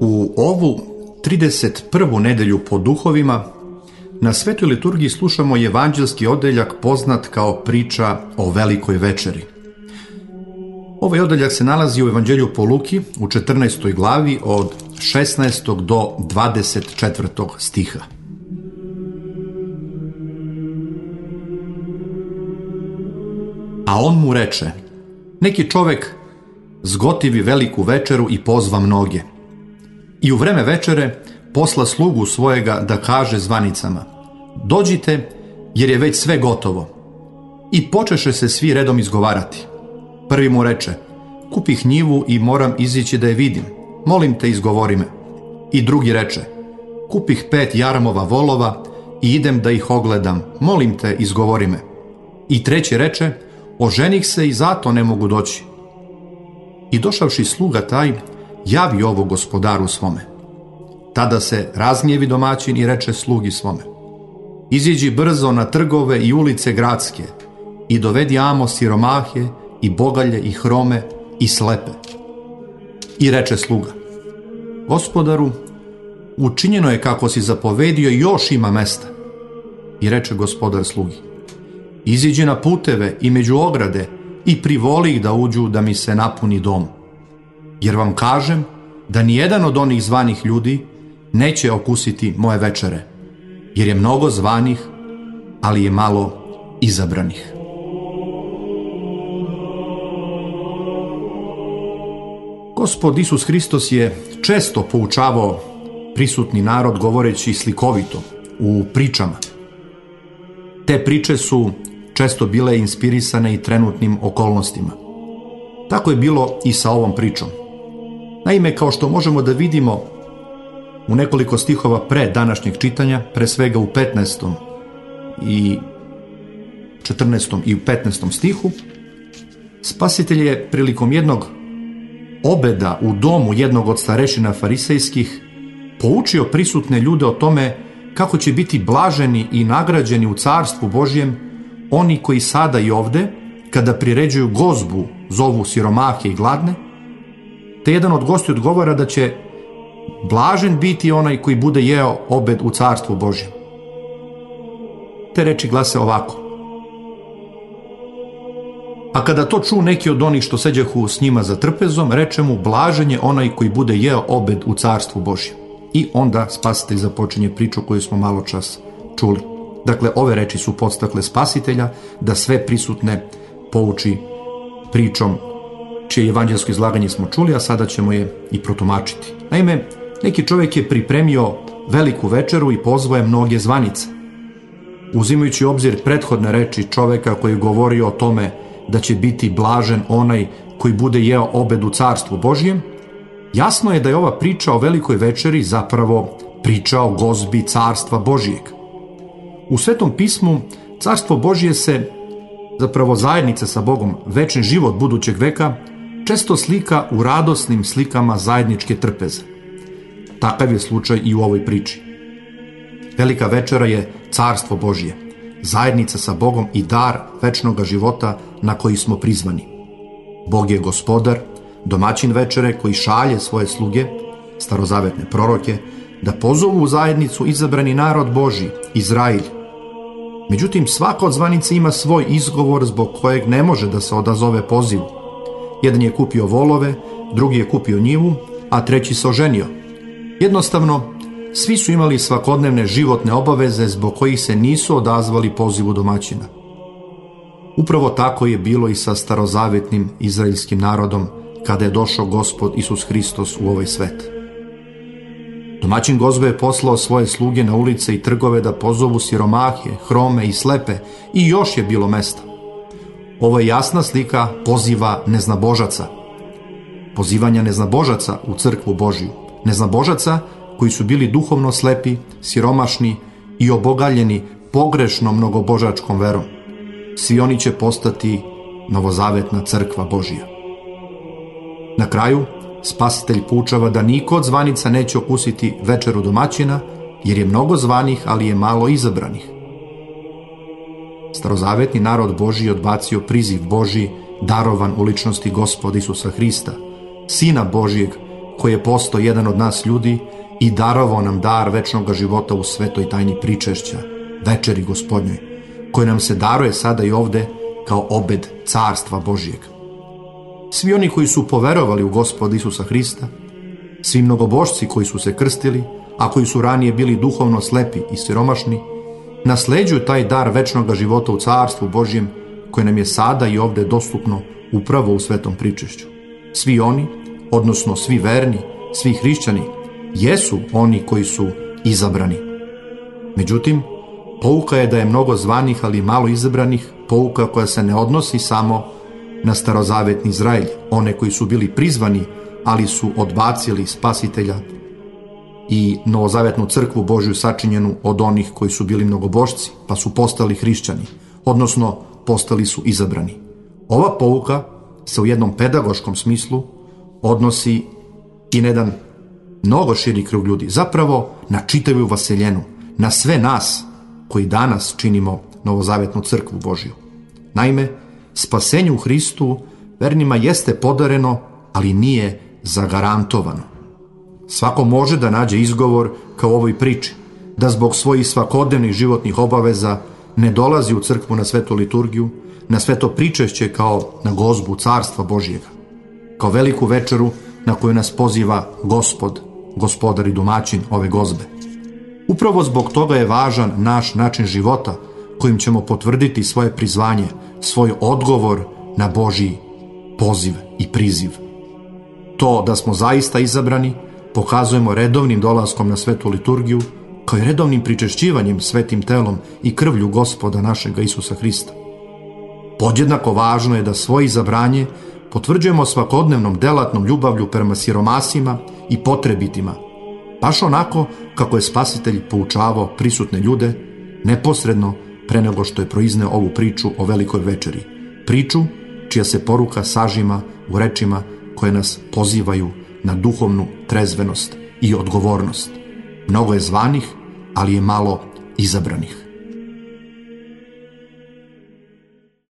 U ovu 31. nedelju po duhovima na svetoj liturgiji slušamo evanđelski odeljak poznat kao priča o velikoj večeri. Ovaj odeljak se nalazi u Evanđelju po Luki u 14. glavi od 16. do 24. stiha. A on mu reče, neki čovek zgotivi veliku večeru i pozva mnoge. I u vreme večere posla slugu svojega da kaže zvanicama, dođite jer je već sve gotovo. I počeše se svi redom izgovarati. Prvi mu reče, kupih njivu i moram izići da je vidim. Molim te, izgovori me. I drugi reče, kupih pet jarmova volova i idem da ih ogledam. Molim te, izgovori me. I treći reče, oženih se i zato ne mogu doći. I došavši sluga taj, javi ovo gospodaru svome. Tada se razgnjevi domaćin i reče slugi svome. Iziđi brzo na trgove i ulice gradske i dovedi amo siromahe i bogalje i hrome i slepe. I reče sluga, gospodaru, učinjeno je kako si zapovedio još ima mesta. I reče gospodar slugi, iziđi na puteve i među ograde i privoli ih da uđu da mi se napuni dom. Jer vam kažem da nijedan od onih zvanih ljudi neće okusiti moje večere, jer je mnogo zvanih, ali je malo izabranih. Gospod Isus Hristos je često poučavao prisutni narod govoreći slikovito u pričama. Te priče su često bile inspirisane i trenutnim okolnostima. Tako je bilo i sa ovom pričom. Naime, kao što možemo da vidimo u nekoliko stihova pre današnjeg čitanja, pre svega u 15. i 14. i u 15. stihu, spasitelj je prilikom jednog obeda u domu jednog od starešina farisejskih poučio prisutne ljude o tome kako će biti blaženi i nagrađeni u carstvu Božjem oni koji sada i ovde, kada priređuju gozbu, zovu siromahe i gladne, te jedan od gosti odgovara da će blažen biti onaj koji bude jeo obed u carstvu Božjem. Te reči glase ovako. A kada to ču neki od onih što seđahu s njima za trpezom, reče mu blažen je onaj koji bude jeo obed u carstvu Božjem. I onda spasitelj započinje priču koju smo malo čas čuli. Dakle, ove reči su podstakle spasitelja da sve prisutne pouči pričom čije evanđelsko izlaganje smo čuli, a sada ćemo je i protumačiti. Naime, neki čovjek je pripremio veliku večeru i pozvao je mnoge zvanice. Uzimajući obzir prethodne reči čoveka koji govori o tome da će biti blažen onaj koji bude jeo obed u carstvu Božjem, jasno je da je ova priča o velikoj večeri zapravo priča o gozbi carstva Božijeg. U Svetom pismu carstvo Božije se, zapravo zajednica sa Bogom, večni život budućeg veka, često slika u radosnim slikama zajedničke trpeze. Takav je slučaj i u ovoj priči. Velika večera je carstvo Božije, zajednica sa Bogom i dar večnog života na koji smo prizvani. Bog je gospodar, domaćin večere koji šalje svoje sluge, starozavetne proroke, da pozovu u zajednicu izabrani narod Boži, Izrailj. Međutim, svaka od zvanica ima svoj izgovor zbog kojeg ne može da se odazove pozivu. Jedan je kupio volove, drugi je kupio njivu, a treći se oženio. Jednostavno, svi su imali svakodnevne životne obaveze zbog kojih se nisu odazvali pozivu domaćina. Upravo tako je bilo i sa starozavetnim izraelskim narodom kada je došao gospod Isus Hristos u ovaj svet. Domaćin gozbe je poslao svoje sluge na ulice i trgove da pozovu siromahe, hrome i slepe i još je bilo mesta. Ovo je jasna slika poziva neznabožaca. Pozivanja neznabožaca u crkvu Božju. Neznabožaca koji su bili duhovno slepi, siromašni i obogaljeni pogrešnom mnogobožačkom verom. Svi oni će postati novozavetna crkva Božija. Na kraju, spasitelj pučava da niko od zvanica neće okusiti večeru domaćina, jer je mnogo zvanih, ali je malo izabranih. Starozavetni narod Boži odbacio priziv Boži darovan u ličnosti gospoda Isusa Hrista, Sina Božijeg koji je postao jedan od nas ljudi i darovao nam dar večnog života u svetoj tajni pričešća, večeri gospodnjoj, koji nam se daruje sada i ovde kao obed carstva Božijeg. Svi oni koji su poverovali u gospoda Isusa Hrista, svi mnogobošci koji su se krstili, a koji su ranije bili duhovno slepi i siromašni, nasleđuju taj dar večnog života u carstvu Božjem koje nam je sada i ovde dostupno upravo u svetom pričešću. Svi oni, odnosno svi verni, svi hrišćani, jesu oni koji su izabrani. Međutim, pouka je da je mnogo zvanih, ali malo izabranih, pouka koja se ne odnosi samo na starozavetni Izraelj, one koji su bili prizvani, ali su odbacili spasitelja i novozavetnu crkvu Božju sačinjenu od onih koji su bili mnogobošci, pa su postali hrišćani, odnosno postali su izabrani. Ova pouka se u jednom pedagoškom smislu odnosi i na jedan mnogo širi krug ljudi, zapravo na čitavu vaseljenu, na sve nas koji danas činimo novozavetnu crkvu Božju. Naime, spasenje u Hristu vernima jeste podareno, ali nije zagarantovano. Svako može da nađe izgovor kao ovoj priči, da zbog svojih svakodnevnih životnih obaveza ne dolazi u crkvu na svetu liturgiju, na sveto pričešće kao na gozbu carstva Božjega, kao veliku večeru na koju nas poziva gospod, gospodar i domaćin ove gozbe. Upravo zbog toga je važan naš način života kojim ćemo potvrditi svoje prizvanje, svoj odgovor na Božji poziv i priziv. To da smo zaista izabrani pokazujemo redovnim dolaskom na svetu liturgiju, kao i redovnim pričešćivanjem svetim telom i krvlju gospoda našega Isusa Hrista. Podjednako važno je da svoje izabranje potvrđujemo svakodnevnom delatnom ljubavlju prema siromasima i potrebitima, baš onako kako je spasitelj poučavao prisutne ljude neposredno pre nego što je proizneo ovu priču o velikoj večeri. Priču čija se poruka sažima u rečima koje nas pozivaju na duhovnu trezvenost i odgovornost. Mnogo je zvanih, ali je malo izabranih.